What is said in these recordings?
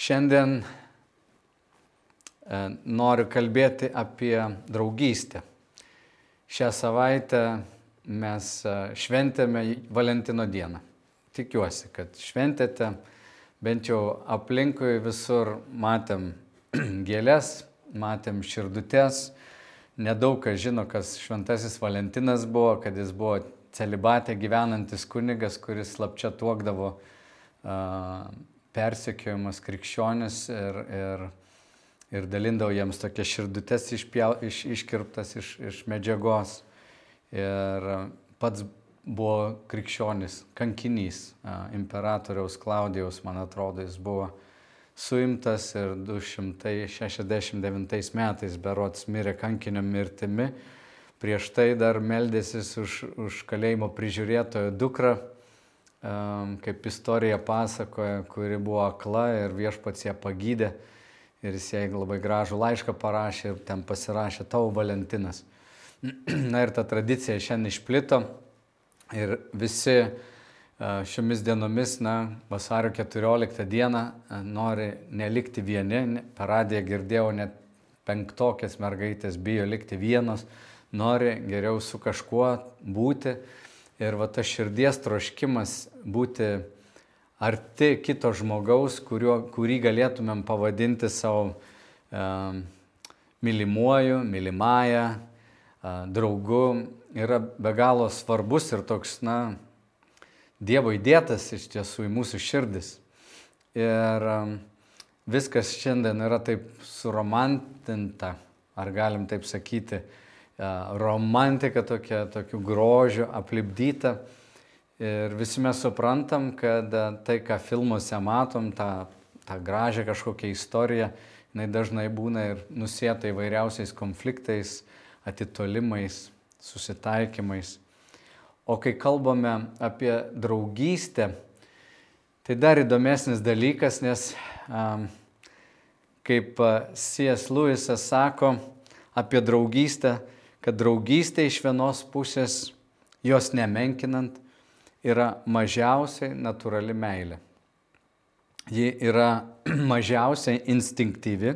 Šiandien e, noriu kalbėti apie draugystę. Šią savaitę mes e, šventėme Valentino dieną. Tikiuosi, kad šventėte, bent jau aplinkui visur matėm gėlės, matėm širdutės. Nedaug kas žino, kas šventasis Valentinas buvo, kad jis buvo celibatė gyvenantis kunigas, kuris slapčia tuokdavo uh, persekiojamas krikščionis ir, ir, ir dalindavo jiems tokias širdutes išpjau, iš, iškirptas iš, iš medžiagos. Ir pats buvo krikščionis, kankinys, imperatoriaus Klaudijaus, man atrodo, jis buvo suimtas ir 269 metais berots mirė kankinio mirtimi. Prieš tai dar meldėsis už, už kalėjimo prižiūrėtojo dukrą kaip istorija pasakoja, kuri buvo akla ir viešpats ją pagydė. Ir jis jai labai gražų laišką parašė ir ten pasirašė tavo Valentinas. Na ir ta tradicija šiandien išplito ir visi šiomis dienomis, na, vasario 14 dieną nori nelikti vieni, per radiją girdėjau net penktokės mergaitės bijo likti vienos, nori geriau su kažkuo būti Ir va tas širdies troškimas būti arti kito žmogaus, kurio, kurį galėtumėm pavadinti savo e, mylimuoju, mylimąją, e, draugu, yra be galo svarbus ir toks, na, Dievo įdėtas iš tiesų į mūsų širdis. Ir e, viskas šiandien yra taip suromantinta, ar galim taip sakyti, romantika tokia, tokiu grožiu aplipdyta. Ir visi mes suprantam, kad tai, ką filmuose matom, tą, tą gražią kažkokią istoriją, jinai dažnai būna ir nusėta įvairiausiais konfliktais, atitolimais, susitaikymais. O kai kalbame apie draugystę, tai dar įdomesnis dalykas, nes um, kaip C.S. Lewisas sako apie draugystę, kad draugystė iš vienos pusės, jos nemenkinant, yra mažiausiai natūrali meilė. Ji yra mažiausiai instinktyvi,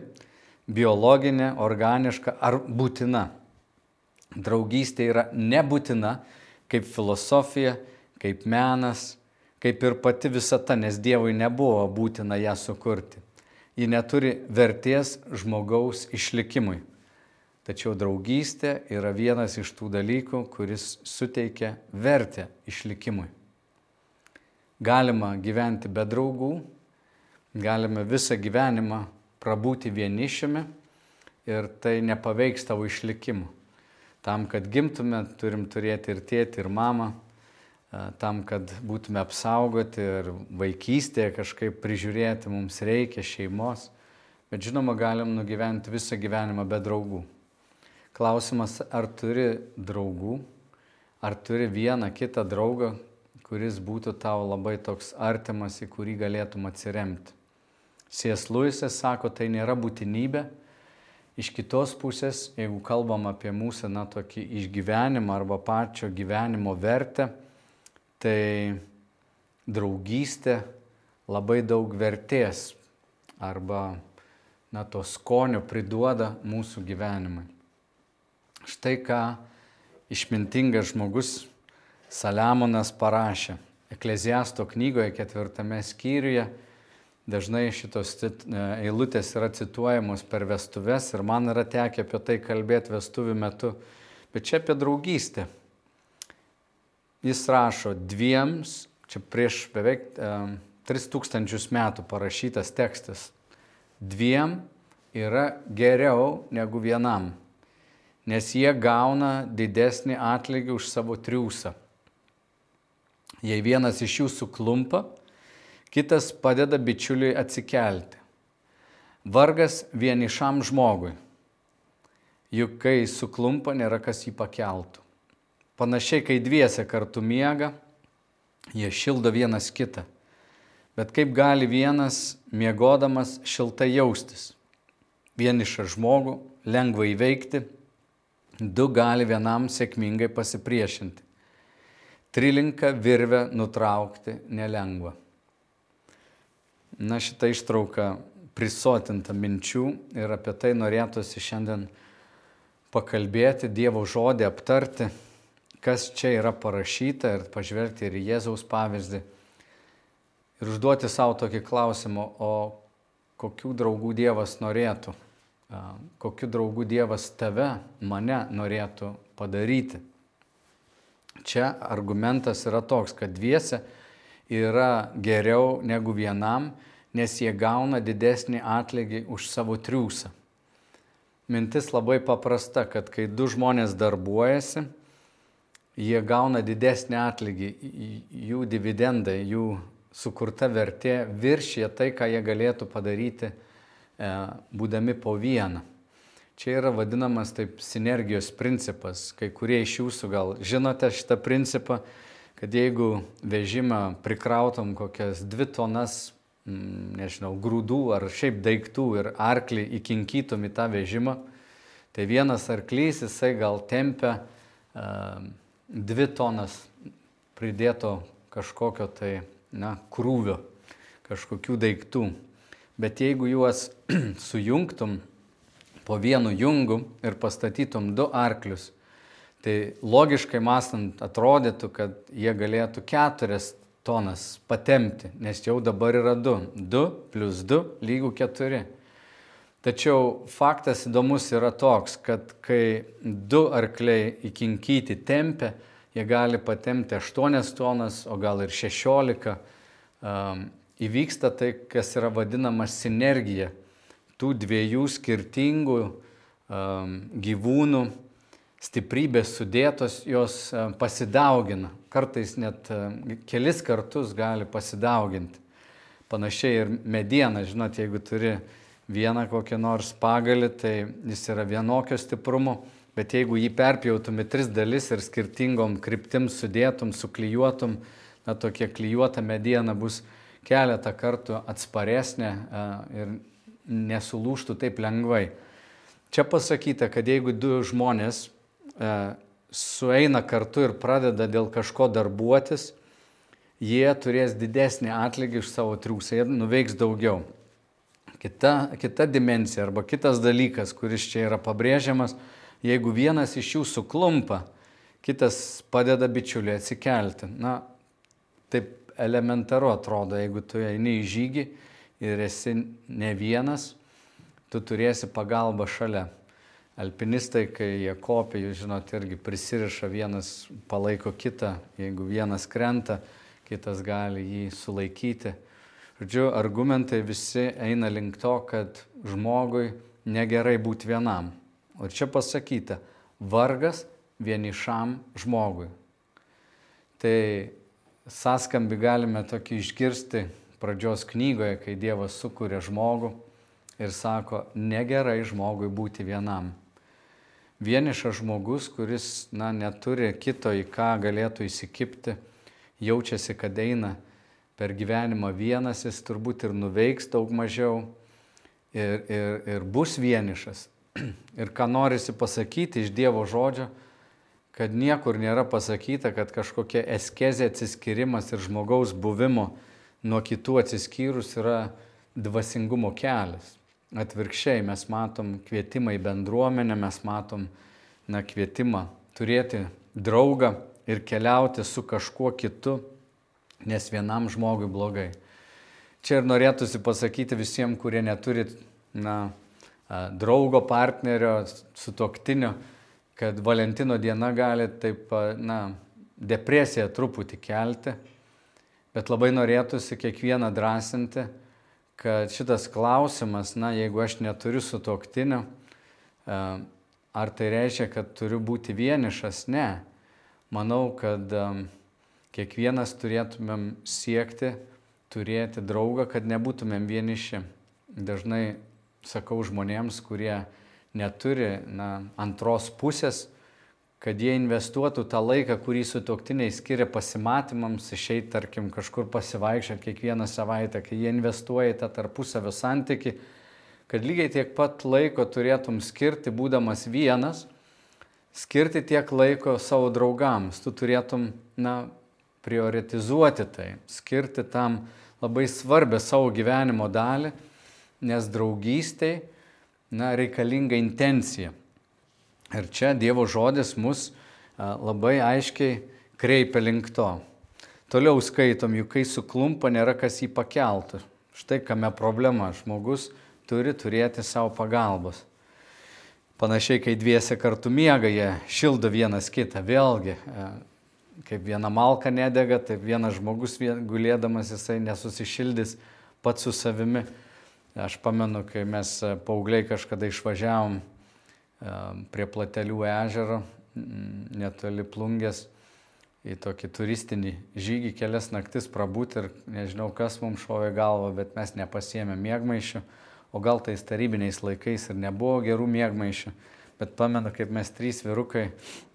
biologinė, organiška ar būtina. Draugystė yra nebūtina kaip filosofija, kaip menas, kaip ir pati visata, nes Dievui nebuvo būtina ją sukurti. Ji neturi vertės žmogaus išlikimui. Tačiau draugystė yra vienas iš tų dalykų, kuris suteikia vertę išlikimui. Galima gyventi be draugų, galime visą gyvenimą prabūti vienišiumi ir tai nepaveiks tavo išlikimų. Tam, kad gimtume, turim turėti ir tėtį, ir mamą, tam, kad būtume apsaugoti ir vaikystėje kažkaip prižiūrėti, mums reikia šeimos, bet žinoma, galim nugyventi visą gyvenimą be draugų. Klausimas, ar turi draugų, ar turi vieną kitą draugą, kuris būtų tau labai toks artimas, į kurį galėtum atsiremti. Sies Luisas sako, tai nėra būtinybė. Iš kitos pusės, jeigu kalbam apie mūsų, na, tokį išgyvenimą arba pačio gyvenimo vertę, tai draugystė labai daug vertės arba, na, to skonio priduoda mūsų gyvenimui. Štai ką išmintingas žmogus Saliamonas parašė. Ekleziasto knygoje ketvirtame skyriuje dažnai šitos eilutės yra cituojamos per vestuves ir man yra tekę apie tai kalbėti vestuvių metu, bet čia apie draugystę. Jis rašo dviems, čia prieš beveik e, 3000 metų parašytas tekstas, dviem yra geriau negu vienam nes jie gauna didesnį atlygį už savo triūsą. Jei vienas iš jų suklumpa, kitas padeda bičiuliui atsikelti. Vargas vienišam žmogui, juk kai suklumpa, nėra kas jį pakeltų. Panašiai, kai dviese kartu miega, jie šildo vienas kitą. Bet kaip gali vienas miegodamas šiltai jaustis? Vienišą žmogų lengva įveikti, Du gali vienam sėkmingai pasipriešinti. Trilinką virvę nutraukti nelengva. Na šitą ištrauką prisotinta minčių ir apie tai norėtųsi šiandien pakalbėti, Dievo žodį aptarti, kas čia yra parašyta ir pažvelgti ir į Jėzaus pavyzdį. Ir užduoti savo tokį klausimą, o kokių draugų Dievas norėtų, kokių draugų Dievas tave, mane norėtų padaryti. Čia argumentas yra toks, kad dviese yra geriau negu vienam, nes jie gauna didesnį atlygį už savo triūsą. Mintis labai paprasta, kad kai du žmonės darbuojasi, jie gauna didesnį atlygį, jų dividendai, jų sukurta vertė viršė tai, ką jie galėtų padaryti būdami po vieną. Čia yra vadinamas taip sinergijos principas. Kai kurie iš jūsų gal žinote šitą principą, kad jeigu vežimą prikrautom kokias dvi tonas, mm, nežinau, grūdų ar šiaip daiktų ir arklį įkinkytum į tą vežimą, tai vienas arklys jisai gal tempia uh, dvi tonas pridėto kažkokio tai, na, krūvio, kažkokių daiktų. Bet jeigu juos sujungtum po vienu jungu ir pastatytum du arklius, Tai logiškai mąstant atrodytų, kad jie galėtų keturias tonas patemti, nes jau dabar yra du. Du plus du lygų keturi. Tačiau faktas įdomus yra toks, kad kai du arkliai įkinkyti tempia, jie gali patemti 8 tonas, o gal ir 16. Um, įvyksta tai, kas yra vadinama sinergija tų dviejų skirtingų um, gyvūnų stiprybės sudėtos, jos e, pasidaugina. Kartais net e, kelis kartus gali pasidauginti. Panašiai ir mediena, žinot, jeigu turi vieną kokią nors pagalį, tai jis yra vienokio stiprumo, bet jeigu jį perpjautum į tris dalis ir skirtingom kryptim sudėtum, suklyjuotum, na tokia klyjuota mediena bus keletą kartų atsparesnė e, ir nesulūštų taip lengvai. Čia pasakyta, kad jeigu du žmonės E, sueina kartu ir pradeda dėl kažko darbuotis, jie turės didesnį atlygį iš savo triūsą, jie nuveiks daugiau. Kita, kita dimensija arba kitas dalykas, kuris čia yra pabrėžiamas, jeigu vienas iš jų suklumpa, kitas padeda bičiuliui atsikelti. Na, taip elementaru atrodo, jeigu tu eini į žygį ir esi ne vienas, tu turėsi pagalbą šalia. Alpinistai, kai jie kopia, jūs žinot, irgi prisiriša vienas, palaiko kitą, jeigu vienas krenta, kitas gali jį sulaikyti. Žodžiu, argumentai visi eina link to, kad žmogui negerai būti vienam. O čia pasakyta, vargas vienišam žmogui. Tai sąskambi galime tokį išgirsti pradžios knygoje, kai Dievas sukūrė žmogų ir sako, negerai žmogui būti vienam vienišas žmogus, kuris na, neturi kito, į ką galėtų įsikipti, jaučiasi, kad eina per gyvenimą vienas, jis turbūt ir nuveiks daug mažiau ir, ir, ir bus vienišas. Ir ką norisi pasakyti iš Dievo žodžio, kad niekur nėra pasakyta, kad kažkokia eskezė atsiskirimas ir žmogaus buvimo nuo kitų atsiskyrus yra dvasingumo kelias. Atvirkščiai mes matom kvietimą į bendruomenę, mes matom na, kvietimą turėti draugą ir keliauti su kažkuo kitu, nes vienam žmogui blogai. Čia ir norėtųsi pasakyti visiems, kurie neturi na, draugo, partnerio, sutoktinio, kad Valentino diena gali taip, na, depresiją truputį kelti, bet labai norėtųsi kiekvieną drąsinti kad šitas klausimas, na, jeigu aš neturiu sutoktinio, ar tai reiškia, kad turiu būti vienišas? Ne. Manau, kad kiekvienas turėtumėm siekti turėti draugą, kad nebūtumėm vieniši. Dažnai sakau žmonėms, kurie neturi na, antros pusės, kad jie investuotų tą laiką, kurį sutoktiniai skiria pasimatymams, išeiti, tarkim, kažkur pasivaikščioti kiekvieną savaitę, kai jie investuoja į tą tarpusavio santyki, kad lygiai tiek pat laiko turėtum skirti, būdamas vienas, skirti tiek laiko savo draugams. Tu turėtum, na, prioritizuoti tai, skirti tam labai svarbę savo gyvenimo dalį, nes draugystėj na, reikalinga intencija. Ir čia Dievo žodis mus labai aiškiai kreipia link to. Toliau skaitom, juk kai suklumpa, nėra kas jį pakeltų. Štai kame problema. Žmogus turi turėti savo pagalbos. Panašiai, kai dviese kartu miega, jie šildo vienas kitą. Vėlgi, kaip viena malka nedega, taip vienas žmogus gulėdamas jisai nesusišildys pats su savimi. Aš pamenu, kai mes e, paaugliai kažkada išvažiavom e, prie Platelių ežero, netoli plungės, į tokį turistinį žygį kelias naktis prabūti ir nežinau, kas mums šovė galvą, bet mes nepasiemėm mėgmaišių, o gal tais tarybiniais laikais ir nebuvo gerų mėgmaišių bet pamenu, kaip mes trys vyrukai,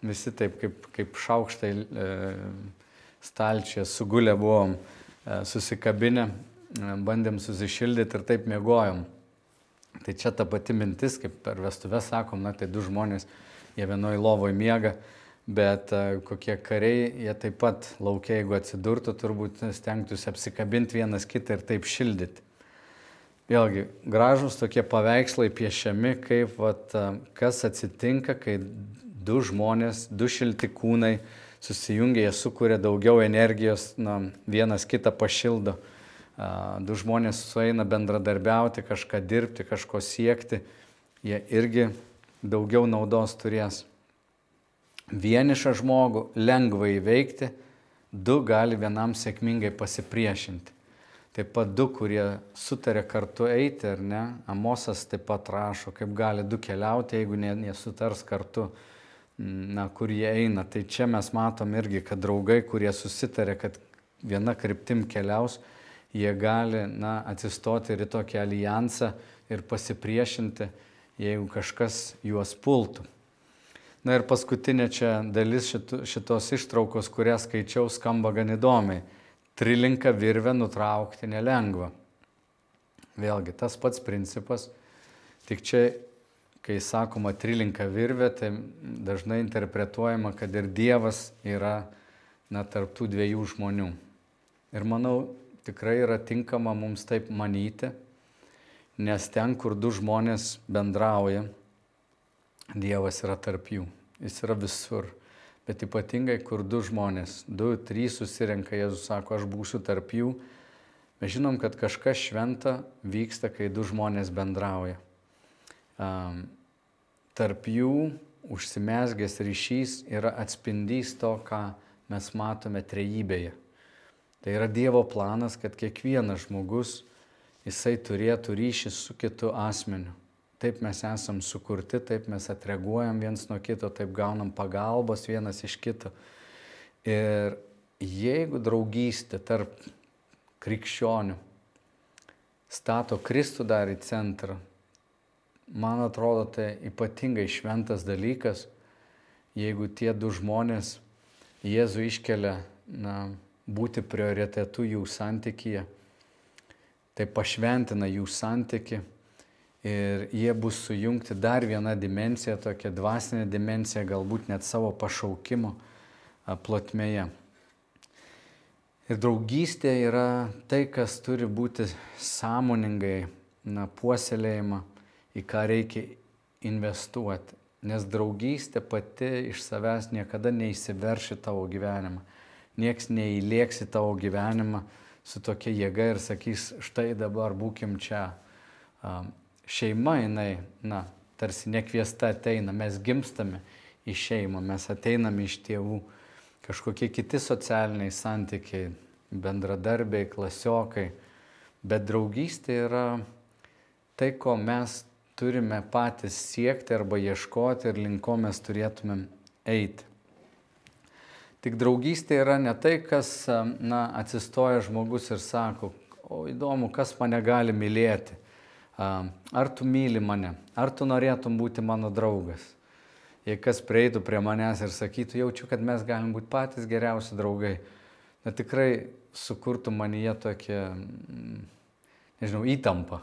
visi taip kaip, kaip šaukštai e, stalčiai sugulę buvom, e, susikabinę, bandėm susišildyti ir taip mėgojom. Tai čia ta pati mintis, kaip per vestuvę sakom, na tai du žmonės, jie vienoje lovoje miega, bet e, kokie kariai, jie taip pat laukia, jeigu atsidurtų, turbūt stengtųsi apsikabinti vienas kitą ir taip šildyti. Vėlgi, gražus tokie paveikslai piešiami, kaip vat, kas atsitinka, kai du žmonės, du šilti kūnai susijungia, jie sukuria daugiau energijos, na, vienas kitą pašildo. Du žmonės sueina bendradarbiauti, kažką dirbti, kažko siekti, jie irgi daugiau naudos turės. Vienišą žmogų lengva įveikti, du gali vienam sėkmingai pasipriešinti. Taip pat du, kurie sutarė kartu eiti, ar ne? Amosas taip pat rašo, kaip gali du keliauti, jeigu nesutars kartu, na, kur jie eina. Tai čia mes matom irgi, kad draugai, kurie susitarė, kad viena kryptim keliaus, jie gali, na, atsistoti ir į tokį alijansą ir pasipriešinti, jeigu kažkas juos pultų. Na ir paskutinė čia dalis šitos ištraukos, kurią skaičiau, skamba gan įdomiai trilinką virvę nutraukti nelengva. Vėlgi tas pats principas, tik čia, kai sakoma trilinka virvė, tai dažnai interpretuojama, kad ir Dievas yra na, tarptų dviejų žmonių. Ir manau, tikrai yra tinkama mums taip manyti, nes ten, kur du žmonės bendrauja, Dievas yra tarp jų, jis yra visur. Bet ypatingai, kur du žmonės, du, trys susirenka, Jėzus sako, aš būsiu tarp jų. Mes žinom, kad kažkas šventa vyksta, kai du žmonės bendrauja. Um, tarp jų užsimesgęs ryšys yra atspindys to, ką mes matome trejybėje. Tai yra Dievo planas, kad kiekvienas žmogus, jisai turėtų ryšį su kitu asmeniu. Taip mes esam sukurti, taip mes atreaguojam viens nuo kito, taip gaunam pagalbos vienas iš kito. Ir jeigu draugystė tarp krikščionių stato Kristų dar į centrą, man atrodo, tai ypatingai šventas dalykas, jeigu tie du žmonės Jėzų iškelia na, būti prioritetu jų santykyje, tai pašventina jų santyki ir jie bus sujungti dar vieną dimenciją, tokią dvasinę dimenciją, galbūt net savo pašaukimo plotmėje. Ir draugystė yra tai, kas turi būti sąmoningai na, puoselėjama, į ką reikia investuoti. Nes draugystė pati iš savęs niekada neįsiverši tavo gyvenimą. Niekas neįlėksi tavo gyvenimą su tokia jėga ir sakys, štai dabar būkim čia. Šeima jinai, na, tarsi nekviesta ateina, mes gimstame į šeimą, mes ateiname iš tėvų, kažkokie kiti socialiniai santykiai, bendradarbiai, klasiokai, bet draugystė yra tai, ko mes turime patys siekti arba ieškoti ir link ko mes turėtumėm eiti. Tik draugystė yra ne tai, kas na, atsistoja žmogus ir sako, o įdomu, kas mane gali mylėti ar tu myli mane, ar tu norėtum būti mano draugas. Jei kas prieitų prie manęs ir sakytų, jaučiu, kad mes galim būti patys geriausi draugai, na tikrai sukurtų manyje tokia, mm, nežinau, įtampa.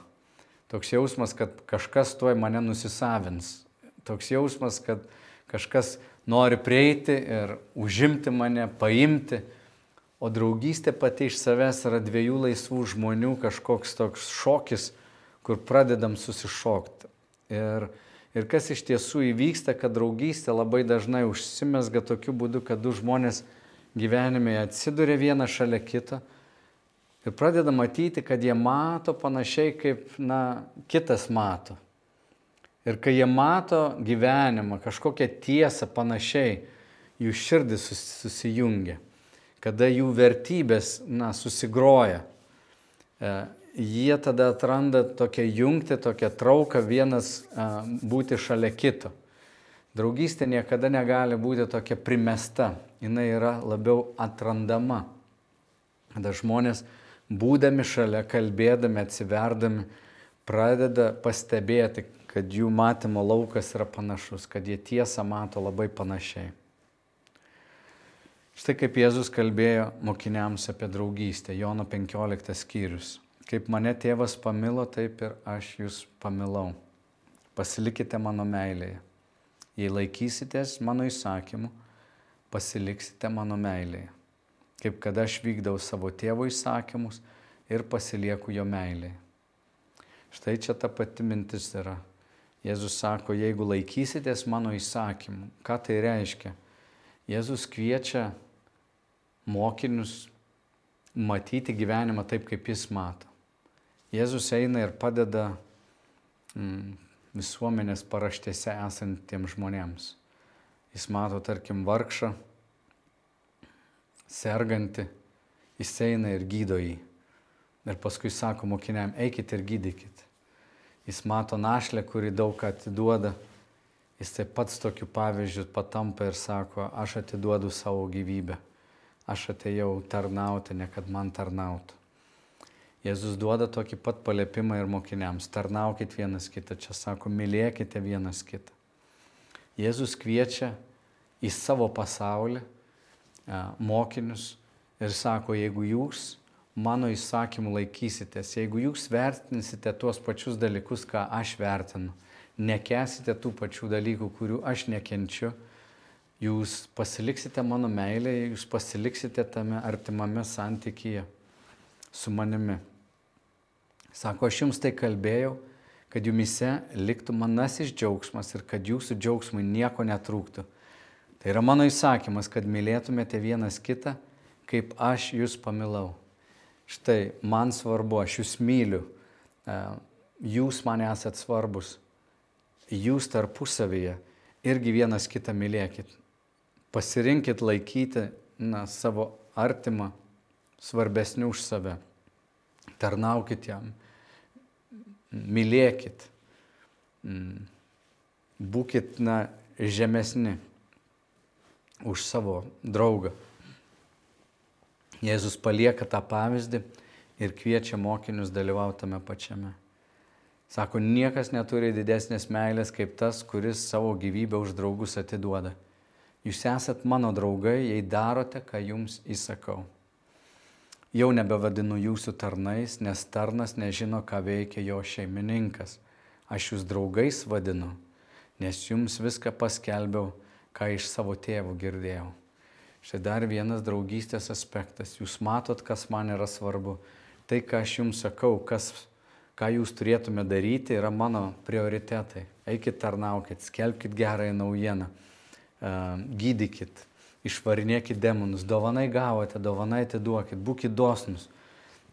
Toks jausmas, kad kažkas tuoj mane nusisavins. Toks jausmas, kad kažkas nori prieiti ir užimti mane, paimti. O draugystė pati iš savęs yra dviejų laisvų žmonių kažkoks toks šokis, kur pradedam susišokti. Ir, ir kas iš tiesų įvyksta, kad draugystė labai dažnai užsimesga tokiu būdu, kad du žmonės gyvenime atsiduria vieną šalia kito ir pradeda matyti, kad jie mato panašiai kaip, na, kitas mato. Ir kai jie mato gyvenimą, kažkokią tiesą panašiai, jų širdis susijungia, kada jų vertybės, na, susigroja, e, jie tada atranda tokią jungtį, tokią trauką vienas e, būti šalia kito. Draugystė niekada negali būti tokia primesta, jinai yra labiau atrandama. Kada žmonės būdami šalia, kalbėdami, atsiverdami, pradeda pastebėti, kad jų matymo laukas yra panašus, kad jie tiesą mato labai panašiai. Štai kaip Jėzus kalbėjo mokiniams apie draugystę, Jono 15 skyrius. Kaip mane tėvas pamilo, taip ir aš jūs pamilau. Pasilikite mano meilėje. Jei laikysitės mano įsakymų, pasiliksite mano meilėje kaip kad aš vykdau savo tėvo įsakymus ir pasilieku jo meilėje. Štai čia ta pati mintis yra. Jėzus sako, jeigu laikysitės mano įsakymų, ką tai reiškia? Jėzus kviečia mokinius matyti gyvenimą taip, kaip jis mato. Jėzus eina ir padeda mm, visuomenės paraštėse esantiems žmonėms. Jis mato, tarkim, vargšą, serganti, jis eina ir gydo jį. Ir paskui sako mokiniam, eikit ir gydykit. Jis mato našlę, kuri daug atiduoda. Jis taip pats tokiu pavyzdžiu patampa ir sako, aš atiduodu savo gyvybę. Aš atėjau tarnauti, ne kad man tarnautų. Jėzus duoda tokį pat paliepimą ir mokiniams. Tarnaukit vienas kitą. Čia sako, mylėkite vienas kitą. Jėzus kviečia į savo pasaulį mokinius ir sako, jeigu jūs mano įsakymų laikysitės, jeigu jūs vertinsite tuos pačius dalykus, ką aš vertinu, nekesite tų pačių dalykų, kurių aš nekenčiu, jūs pasiliksite mano meilėje, jūs pasiliksite tame artimame santykyje su manimi. Sako, aš jums tai kalbėjau, kad jumise liktų manasis džiaugsmas ir kad jūsų džiaugsmui nieko netrūktų. Tai yra mano įsakymas, kad mylėtumėte vienas kitą, kaip aš jūs pamilau. Štai man svarbu, aš jūs myliu, e, jūs man esat svarbus, jūs tarpusavyje irgi vienas kitą mylėkit. Pasirinkit laikyti na, savo artimą svarbesniu už save. Tarnaukit jam, mylėkit, mm. būkit na, žemesni už savo draugą. Jėzus palieka tą pavyzdį ir kviečia mokinius dalyvauti tame pačiame. Sako, niekas neturi didesnės meilės kaip tas, kuris savo gyvybę už draugus atiduoda. Jūs esat mano draugai, jei darote, ką jums įsakau. Jau nebevadinu jūsų tarnais, nes tarnas nežino, ką veikia jo šeimininkas. Aš jūs draugais vadinu, nes jums viską paskelbiau ką iš savo tėvų girdėjau. Štai dar vienas draugystės aspektas. Jūs matot, kas man yra svarbu. Tai, ką aš jums sakau, kas, ką jūs turėtume daryti, yra mano prioritetai. Eikit tarnaukit, skelbkite gerąją naujieną, gydykit, išvarinėkit demonus, dovanai gavote, dovanai atiduokit, būkite dosnus.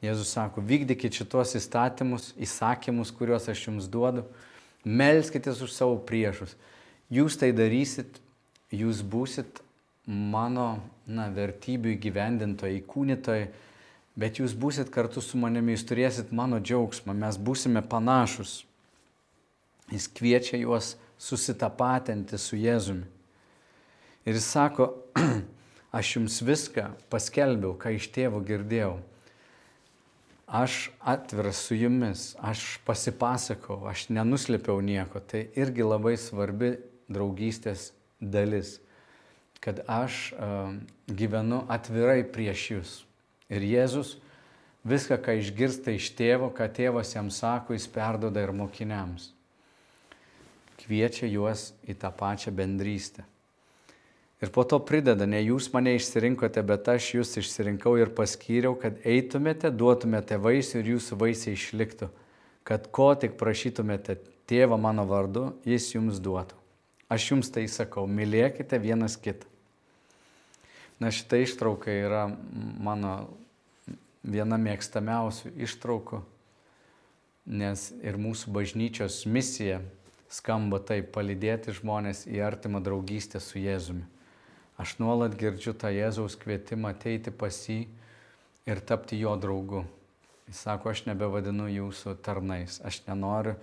Jėzus sako, vykdykit šitos įstatymus, įsakymus, kuriuos aš jums duodu, melskitės už savo priešus. Jūs tai darysit, jūs būsit mano na, vertybių įgyvendintojai, įkūnytojai, bet jūs būsit kartu su manimi, jūs turėsit mano džiaugsmą, mes būsime panašus. Jis kviečia juos susitapatinti su Jėzumi. Ir jis sako, aš jums viską paskelbiau, ką iš tėvo girdėjau. Aš atviras su jumis, aš pasipasakau, aš nenuslėpiau nieko. Tai irgi labai svarbi draugystės dalis, kad aš uh, gyvenu atvirai prieš jūs. Ir Jėzus viską, ką išgirsta iš tėvo, ką tėvas jam sako, jis perdoda ir mokiniams. Kviečia juos į tą pačią bendrystę. Ir po to prideda, ne jūs mane išsirinkote, bet aš jūs išsirinkau ir paskyriau, kad eitumėte, duotumėte vaisių ir jūsų vaisiai išliktų, kad ko tik prašytumėte tėvą mano vardu, jis jums duotų. Aš jums tai sakau, mylėkite vienas kitą. Na šitą ištrauką yra mano viena mėgstamiausių ištraukų, nes ir mūsų bažnyčios misija skamba taip - palydėti žmonės į artimą draugystę su Jėzumi. Aš nuolat girdžiu tą Jėzaus kvietimą ateiti pas jį ir tapti jo draugu. Jis sako, aš nebevadinu jūsų tarnais, aš nenoriu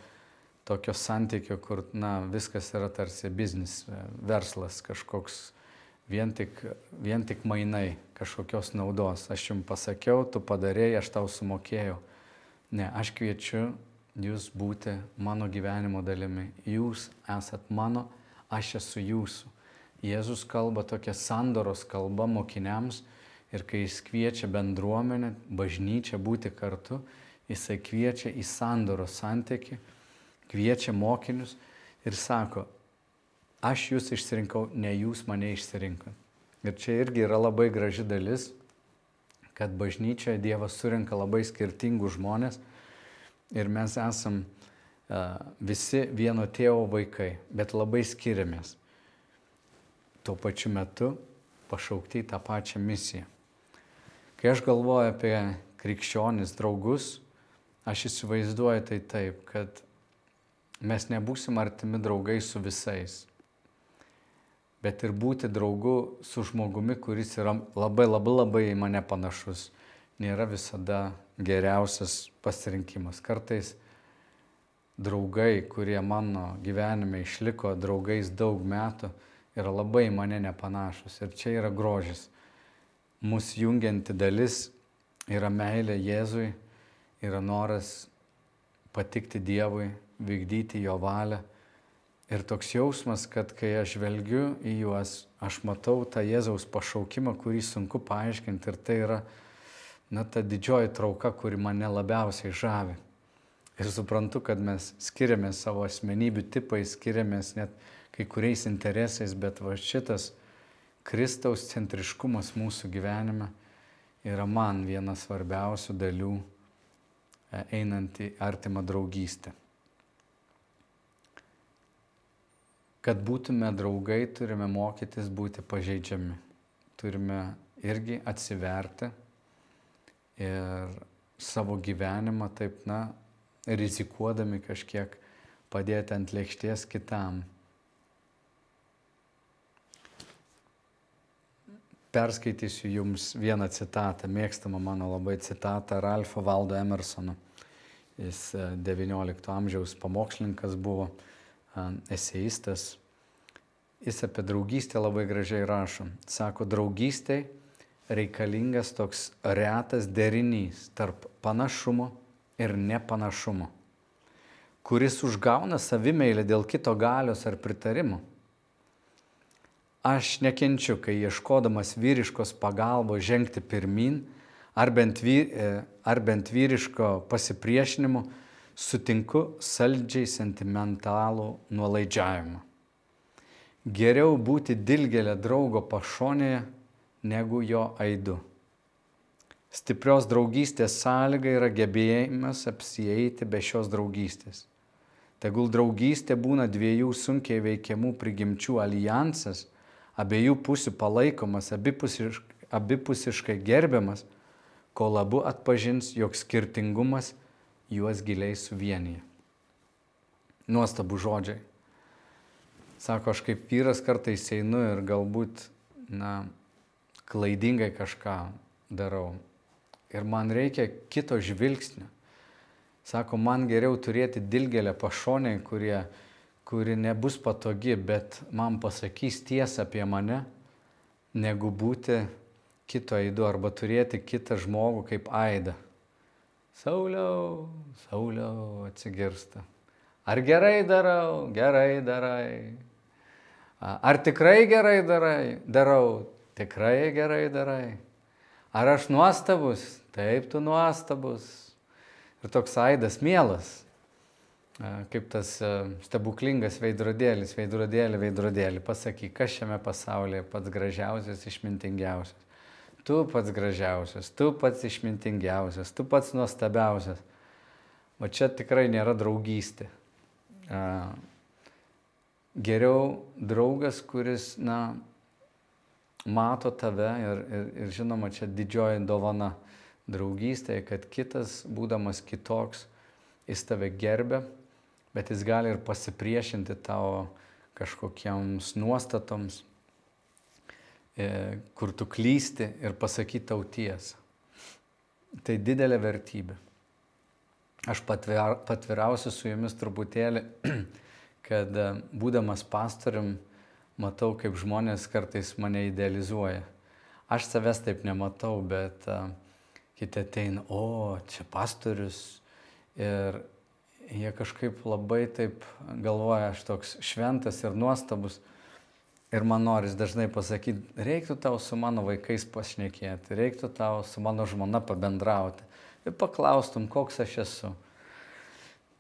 tokio santykio, kur, na, viskas yra tarsi biznis, verslas kažkoks, vien tik, vien tik mainai, kažkokios naudos. Aš jums pasakiau, tu padarėjai, aš tau sumokėjau. Ne, aš kviečiu jūs būti mano gyvenimo dalimi. Jūs esat mano, aš esu jūsų. Jėzus kalba tokia sandoros kalba mokiniams Ir kai jis kviečia bendruomenę, bažnyčią būti kartu, jisai kviečia į sandoro santyki, kviečia mokinius ir sako, aš jūs išsirinkau, ne jūs mane išsirinkot. Ir čia irgi yra labai graži dalis, kad bažnyčioje Dievas surinka labai skirtingų žmonės ir mes esam uh, visi vieno tėvo vaikai, bet labai skiriamės. Tuo pačiu metu pašaukti į tą pačią misiją. Kai aš galvoju apie krikščionis draugus, aš įsivaizduoju tai taip, kad mes nebūsim artimi draugai su visais, bet ir būti draugu su žmogumi, kuris yra labai labai labai į mane panašus, nėra visada geriausias pasirinkimas. Kartais draugai, kurie mano gyvenime išliko draugais daug metų, yra labai į mane nepanašus. Ir čia yra grožis mūsų jungianti dalis yra meilė Jėzui, yra noras patikti Dievui, vykdyti Jo valią. Ir toks jausmas, kad kai aš žvelgiu į juos, aš matau tą Jėzaus pašaukimą, kurį sunku paaiškinti ir tai yra, na, ta didžioji trauka, kuri mane labiausiai žavi. Ir suprantu, kad mes skiriamės savo asmenybių tipais, skiriamės net kai kuriais interesais, bet va šitas Kristaus centriškumas mūsų gyvenime yra man vienas svarbiausių dalių e, einant į artimą draugystę. Kad būtume draugai, turime mokytis būti pažeidžiami. Turime irgi atsiverti ir savo gyvenimą taip, na, rizikuodami kažkiek padėti ant lėkštės kitam perskaitysiu jums vieną citatą, mėgstamą mano labai citatą Ralfo Valdo Emersono. Jis XIX e, amžiaus pamokslininkas buvo, eseistas. Jis apie draugystę labai gražiai rašo. Sako, draugystėj reikalingas toks retas derinys tarp panašumo ir nepanašumo, kuris užgauna savimeilę dėl kito galios ar pritarimo Aš nekenčiu, kai ieškodamas vyriškos pagalbos žengti pirmin, ar bent, vy, e, ar bent vyriško pasipriešinimu, sutinku saldžiai sentimentalų nuolaidžiavimą. Geriau būti dilgelė draugo pašonėje, negu jo aidu. Stiprios draugystės sąlyga yra gebėjimas apsieiti be šios draugystės. Tegul draugystė būna dviejų sunkiai veikiamų prigimčių alijansas, abiejų pusių palaikomas, abipusiškai, abipusiškai gerbiamas, kol abu atpažins, jog skirtingumas juos giliai suvienyje. Nuostabų žodžiai. Sako, aš kaip vyras kartais einu ir galbūt, na, klaidingai kažką darau. Ir man reikia kito žvilgsnio. Sako, man geriau turėti dilgelę pašonę, kurie kuri nebus patogi, bet man pasakys tiesą apie mane, negu būti kito aidu arba turėti kitą žmogų kaip aidą. Sauliau, Sauliau atsigirsta. Ar gerai darau, gerai darai. Ar tikrai gerai darai, darau, tikrai gerai darai. Ar aš nuostabus, taip tu nuostabus. Ir toks aidas mielas, kaip tas stebuklingas veidrodėlis, veidrodėlį, veidrodėlį, pasakyk, kas šiame pasaulyje pats gražiausias, išmintingiausias. Tu pats gražiausias, tu pats išmintingiausias, tu pats nuostabiausias. O čia tikrai nėra draugystė. Geriau draugas, kuris, na, mato tave ir, ir, ir žinoma, čia didžioji dovana draugystėje, kad kitas, būdamas kitoks, jis tave gerbė, bet jis gali ir pasipriešinti tavo kažkokiems nuostatoms, kur tu klysti ir pasakyti tau tiesą. Tai didelė vertybė. Aš patvirausiu su jumis truputėlį, kad e, būdamas pastorium matau, kaip žmonės kartais mane idealizuoja. Aš savęs taip nematau, bet uh, kiti ateina, o čia pastorius ir jie kažkaip labai taip galvoja, aš toks šventas ir nuostabus. Ir man noris dažnai pasakyti, reiktų tau su mano vaikais pašnekėti, reiktų tau su mano žmona pabendrauti ir paklaustum, koks aš esu.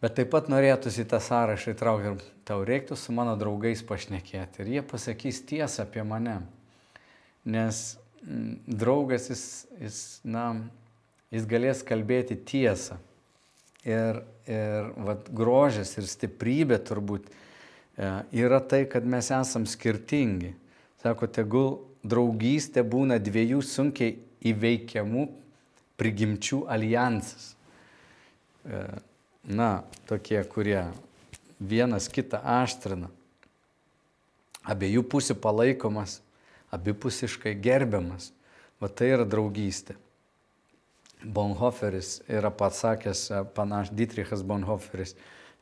Bet taip pat norėtųsi tą sąrašą įtraukti ir tau reiktų su mano draugais pašnekėti. Ir jie pasakys tiesą apie mane. Nes mm, draugas, jis, jis, na, jis galės kalbėti tiesą. Ir, ir vat, grožis ir stiprybė turbūt yra tai, kad mes esam skirtingi. Sako, tegul draugystė būna dviejų sunkiai įveikiamų prigimčių alijansas. E, na, tokie, kurie vienas kitą aštrina, abiejų pusių palaikomas, abipusiškai gerbiamas. Va tai yra draugystė. Bonhoferis yra pasakęs, panaš, Dietrichas Bonhoferis,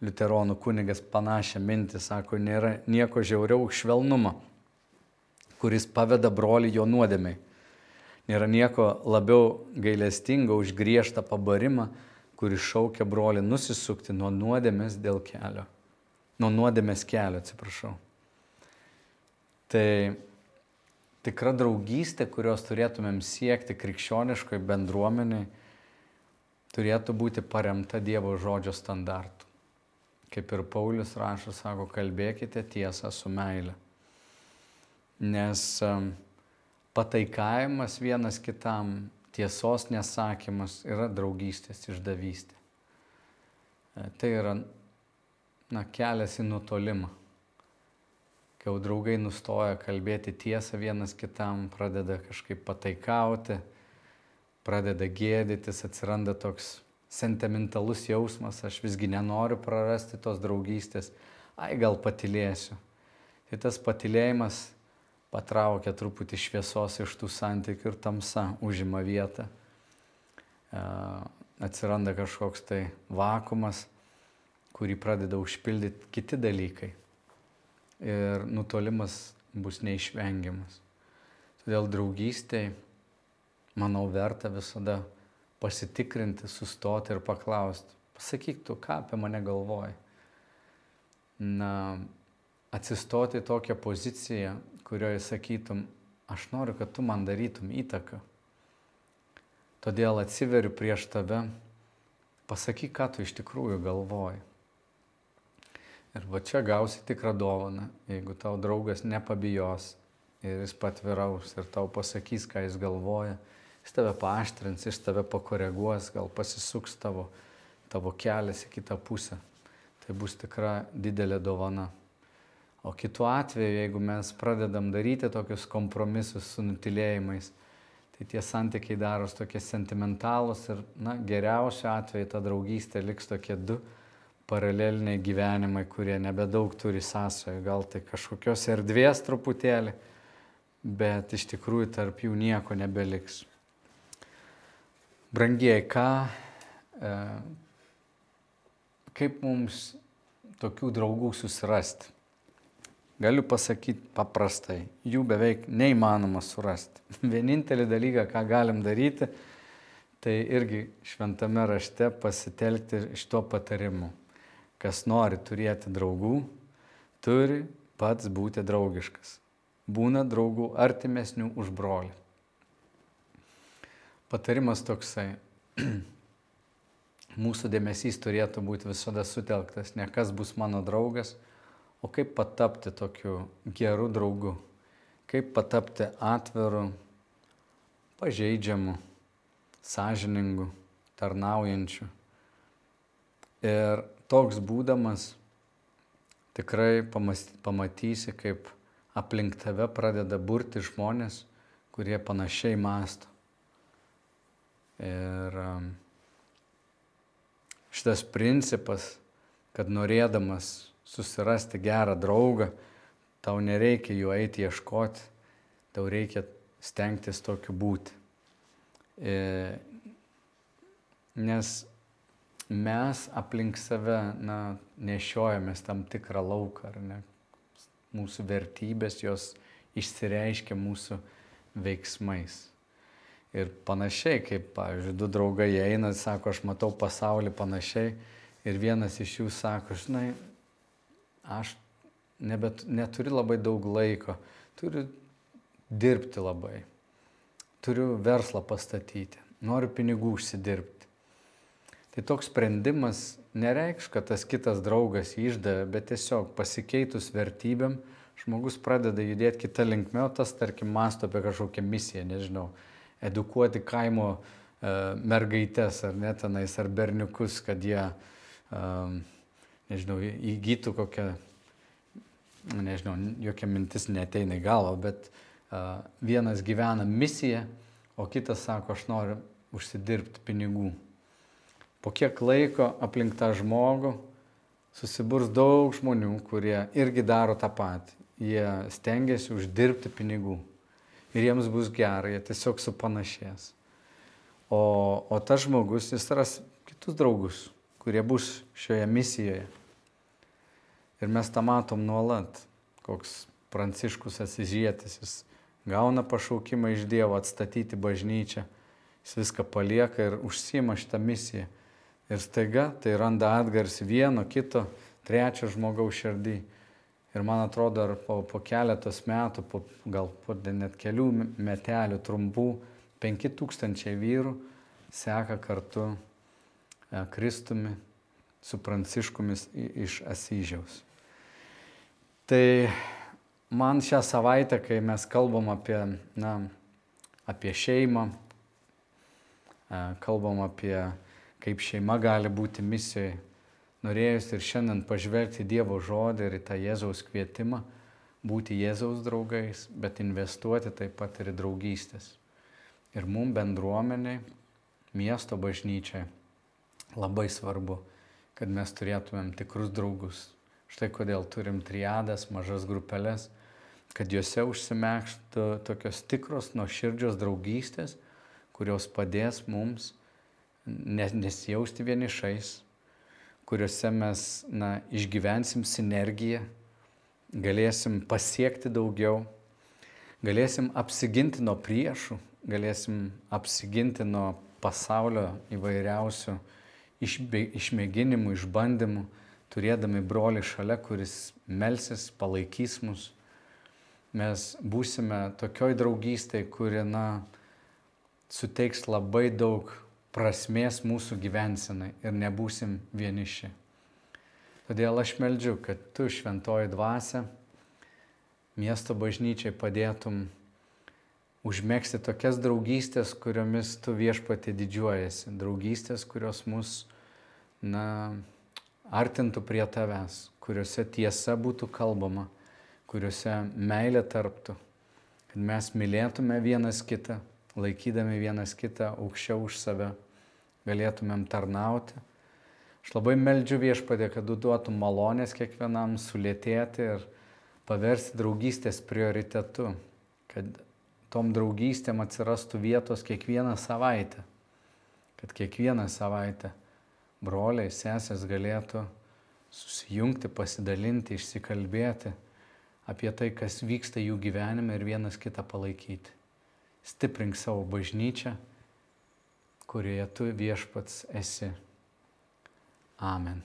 liuteronų kunigas, panašią mintį, sako, nėra nieko žiauriau už švelnumą, kuris paveda brolį jo nuodėmiai. Nėra nieko labiau gailestingo už griežtą pabarimą, kuris šaukia brolį nusisukti nuo nuodėmės dėl kelio. Nuo nuodėmės kelio, atsiprašau. Tai tikra draugystė, kurios turėtumėm siekti krikščioniškoje bendruomeniai, turėtų būti paremta Dievo žodžio standartų. Kaip ir Paulius rašo, sako, kalbėkite tiesą su meile. Nes pataikavimas vienas kitam tiesos nesakymas yra draugystės išdavystė. E, tai yra na, kelias į nutolimą. Kai jau draugai nustoja kalbėti tiesą vienas kitam, pradeda kažkaip pataikauti, pradeda gėdytis, atsiranda toks sentimentalus jausmas, aš visgi nenoriu prarasti tos draugystės, ai gal patilėsiu. Tai tas patilėjimas patraukia truputį šviesos iš tų santykių ir tamsa užima vietą. E, atsiranda kažkoks tai vakumas, kurį pradeda užpildyti kiti dalykai. Ir nutolimas bus neišvengiamas. Todėl draugystėje, manau, verta visada pasitikrinti, sustoti ir paklausti. Pasakyk tu, ką apie mane galvoji. Na, atsistoti į tokią poziciją, kurioje sakytum, aš noriu, kad tu man darytum įtaką. Todėl atsiveriu prieš tave, pasakyk, ką tu iš tikrųjų galvoji. Ir va čia gausi tikrą dovaną, jeigu tau draugas nepabijos ir jis patviraus ir tau pasakys, ką jis galvoja, jis tave paaštrins, jis tave pakoreguos, gal pasisuks tavo, tavo kelias į kitą pusę. Tai bus tikra didelė dovana. O kitu atveju, jeigu mes pradedam daryti tokius kompromisus su nutilėjimais, tai tie santykiai daros tokie sentimentalūs ir, na, geriausiu atveju ta draugystė liks tokie du paraleliniai gyvenimai, kurie nebedaug turi sąsojų, gal tai kažkokios erdvės truputėlį, bet iš tikrųjų tarp jų nieko nebeliks. Brangiai, ką, e, kaip mums tokių draugų susirasti? Galiu pasakyti paprastai, jų beveik neįmanoma surasti. Vienintelį dalyką, ką galim daryti, tai irgi šventame rašte pasitelkti šito patarimu. Kas nori turėti draugų, turi pats būti draugiškas. Būna draugų artimesnių už brolį. Patarimas toksai. Mūsų dėmesys turėtų būti visada sutelktas, ne kas bus mano draugas, O kaip patapti tokiu geru draugu? Kaip patapti atviru, pažeidžiamu, sąžiningu, tarnaujančiu, Ir toks būdamas tikrai pamatysi, kaip aplink tave pradeda burti žmonės, kurie panašiai masto. Ir um, šitas principas, kad norėdamas susirasti gerą draugą, tau nereikia jų eiti ieškoti, tau reikia stengtis tokiu būti. E, nes mes aplink save na, nešiojamės tam tikrą lauką, ar ne? Mūsų vertybės jos išsireiškia mūsų veiksmais. Ir panašiai, kaip, pavyzdžiui, du draugai eina, sako, aš matau pasaulį panašiai, ir vienas iš jų sako, žinai, aš nebet, neturiu labai daug laiko, turiu dirbti labai, turiu verslą pastatyti, noriu pinigų užsidirbti. Tai toks sprendimas nereikš, kad tas kitas draugas išdavė, bet tiesiog pasikeitus vertybėm žmogus pradeda judėti kitą linkmę, o tas, tarkim, masto apie kažkokią misiją, nežinau, edukuoti kaimo uh, mergaitės ar net tenais, ar berniukus, kad jie, uh, nežinau, įgytų kokią nežinau, jokia mintis neteina į galvą, bet uh, vienas gyvena misiją, o kitas sako, aš noriu užsidirbti pinigų. Po kiek laiko aplink tą žmogų susiburs daug žmonių, kurie irgi daro tą patį. Jie stengiasi uždirbti pinigų. Ir jiems bus gerai, jie tiesiog supanašės. O, o tas žmogus, jis ras kitus draugus, kurie bus šioje misijoje. Ir mes tą matom nuolat, koks pranciškus asižėtis, jis gauna pašaukimą iš Dievo atstatyti bažnyčią, jis viską palieka ir užsima šitą misiją. Ir staiga tai randa atgarsį vieno, kito, trečio žmogaus širdį. Ir man atrodo, ar po, po keletos metų, po, gal po net kelių metelių trumpų, penki tūkstančiai vyrų seka kartu e, Kristumi su pranciškumis iš Asyžiaus. Tai man šią savaitę, kai mes kalbam apie, na, apie šeimą, e, kalbam apie kaip šeima gali būti misijoje, norėjus ir šiandien pažvelgti Dievo žodį ir į tą Jėzaus kvietimą, būti Jėzaus draugais, bet investuoti taip pat ir į draugystės. Ir mums bendruomeniai, miesto bažnyčiai labai svarbu, kad mes turėtumėm tikrus draugus, Štai kodėl turim triadas, mažas grupelės, kad juose užsimėgštų tokios tikros nuoširdžios draugystės, kurios padės mums nesijausti vienišais, kuriuose mes na, išgyvensim sinergiją, galėsim pasiekti daugiau, galėsim apsiginti nuo priešų, galėsim apsiginti nuo pasaulio įvairiausių išmėginimų, išbandymų turėdami brolį šalia, kuris melsis, palaikys mus, mes būsime tokioj draugystėje, kuri, na, suteiks labai daug prasmės mūsų gyvensenai ir nebūsim vieniši. Todėl aš meldžiu, kad tu šventoji dvasia miesto bažnyčiai padėtum užmėgsti tokias draugystės, kuriomis tu viešpatė didžiuojasi. Draugystės, kurios mus, na, artintų prie tavęs, kuriuose tiesa būtų kalbama, kuriuose meilė tarptų, kad mes mylėtume vienas kitą, laikydami vienas kitą aukščiau už save, galėtumėm tarnauti. Aš labai meldžiu viešpadė, kad duotum malonės kiekvienam sulėtėti ir paversti draugystės prioritetu, kad tom draugystėm atsirastų vietos kiekvieną savaitę, kad kiekvieną savaitę broliai, sesės galėtų susijungti, pasidalinti, išsikalbėti apie tai, kas vyksta jų gyvenime ir vienas kitą palaikyti. Stiprink savo bažnyčią, kurioje tu viešpats esi. Amen.